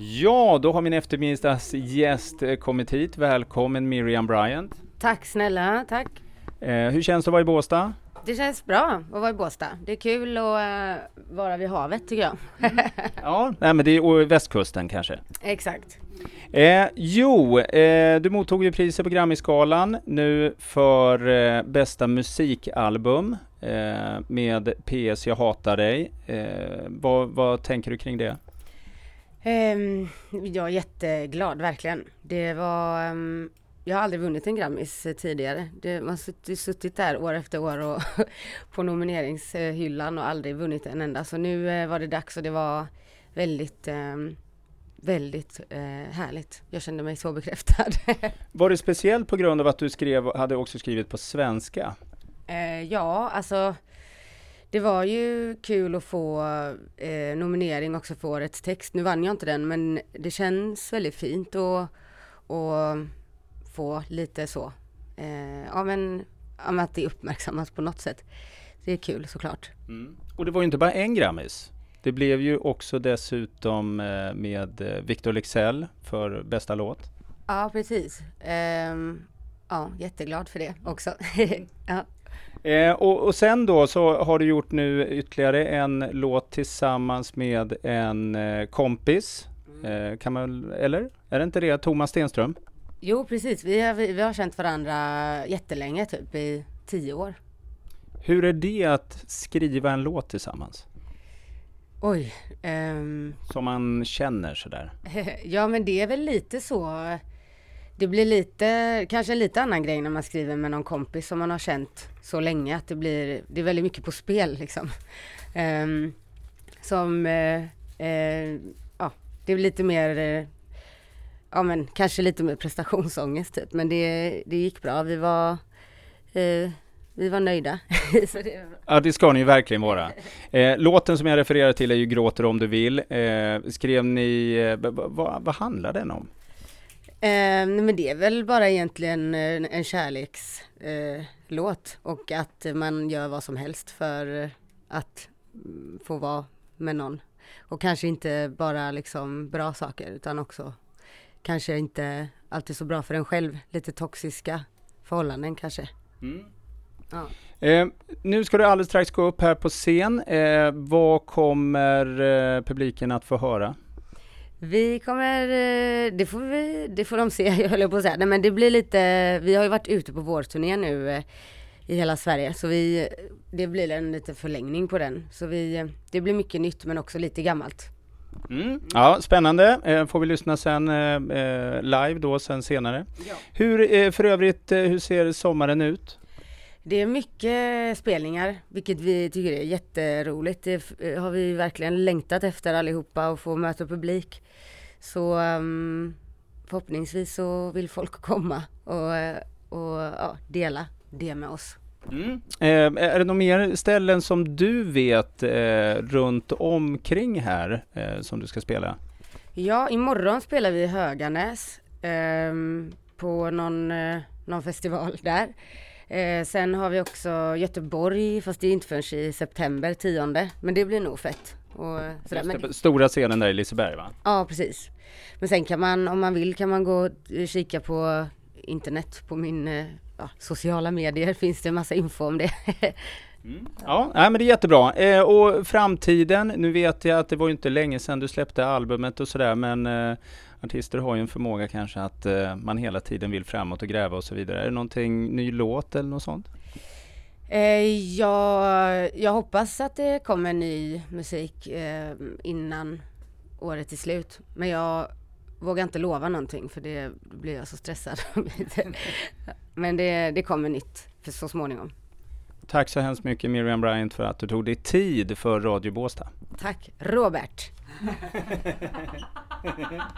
Ja, då har min eftermiddagsgäst eh, kommit hit. Välkommen Miriam Bryant. Tack snälla, tack. Eh, hur känns det att vara i Båstad? Det känns bra att vara i Båstad. Det är kul att uh, vara vid havet tycker jag. ja, nej, men det är och västkusten kanske. Exakt. Eh, jo, eh, du mottog ju priset på Grammisgalan nu för eh, bästa musikalbum eh, med PS Jag hatar dig. Vad, vad tänker du kring det? Um, jag är jätteglad, verkligen. Det var... Um, jag har aldrig vunnit en Grammis tidigare. Det, man har suttit där år efter år och på nomineringshyllan och aldrig vunnit en enda. Så nu uh, var det dags och det var väldigt, um, väldigt uh, härligt. Jag kände mig så bekräftad. var det speciellt på grund av att du skrev, hade också skrivit på svenska? Uh, ja, alltså det var ju kul att få eh, nominering också för årets text. Nu vann jag inte den men det känns väldigt fint att få lite så, eh, ja men att det uppmärksammas på något sätt. Det är kul såklart. Mm. Och det var ju inte bara en Grammis. Det blev ju också dessutom eh, med eh, Victor Lexell för bästa låt. Ja precis. Um, ja, jätteglad för det också. ja. Eh, och, och, sen då så har du gjort nu ytterligare en låt tillsammans med en eh, kompis. Mm. Eh, kan man, eller? Är det inte det? Thomas Stenström? Jo precis, vi har, vi har känt varandra jättelänge, typ i tio år. Hur är det att skriva en låt tillsammans? Oj. Um, Som man känner sådär? ja men det är väl lite så det blir lite, kanske en lite annan grej när man skriver med någon kompis som man har känt så länge att det blir, det är väldigt mycket på spel liksom. Um, som, uh, uh, ja, det är lite mer, uh, ja men kanske lite mer prestationsångest typ, men det, det gick bra. Vi var, vi var nöjda. det ja, det ska ni verkligen vara. Eh, låten som jag refererar till är ju Gråter om du vill. Eh, skrev ni, eh, vad, vad handlar den om? Eh, men det är väl bara egentligen en, en kärlekslåt eh, och att man gör vad som helst för att få vara med någon. Och kanske inte bara liksom bra saker utan också kanske inte alltid så bra för en själv. Lite toxiska förhållanden kanske. Mm. Ja. Eh, nu ska du alldeles strax gå upp här på scen. Eh, vad kommer eh, publiken att få höra? Vi kommer, eh, det får, vi, det får de se, jag höll på att säga. Nej, men det blir lite, vi har ju varit ute på vårturné nu eh, i hela Sverige så vi, det blir en liten förlängning på den. Så vi, det blir mycket nytt men också lite gammalt. Mm. Ja, spännande. Eh, får vi lyssna sen eh, live då sen senare. Ja. Hur, eh, för övrigt, hur ser sommaren ut? Det är mycket spelningar, vilket vi tycker är jätteroligt. Det har vi verkligen längtat efter allihopa och få möta publik. Så um, förhoppningsvis så vill folk komma och, och ja, dela det med oss. Mm. Eh, är det några mer ställen som du vet eh, runt omkring här eh, som du ska spela? Ja, imorgon spelar vi i Höganäs ehm, på någon, eh, någon festival där. Eh, sen har vi också Göteborg, fast det är inte förrän i september, tionde. Men det blir nog fett. Och sådär. Men... Stora scenen där i Liseberg va? Ja, precis. Men sen kan man, om man vill, kan man gå och kika på internet, på min eh, ja, sociala medier finns det massa info om det. Mm. Ja, nej, men det är jättebra. Eh, och framtiden, nu vet jag att det var inte länge sedan du släppte albumet och sådär, men eh, artister har ju en förmåga kanske att eh, man hela tiden vill framåt och gräva och så vidare. Är det någonting, ny låt eller något sånt? Eh, jag, jag hoppas att det kommer ny musik eh, innan året är slut. Men jag vågar inte lova någonting för det blir jag så stressad. Men det, det kommer nytt för så småningom. Tack så hemskt mycket Miriam Bryant för att du tog dig tid för Radio Båstad. Tack Robert.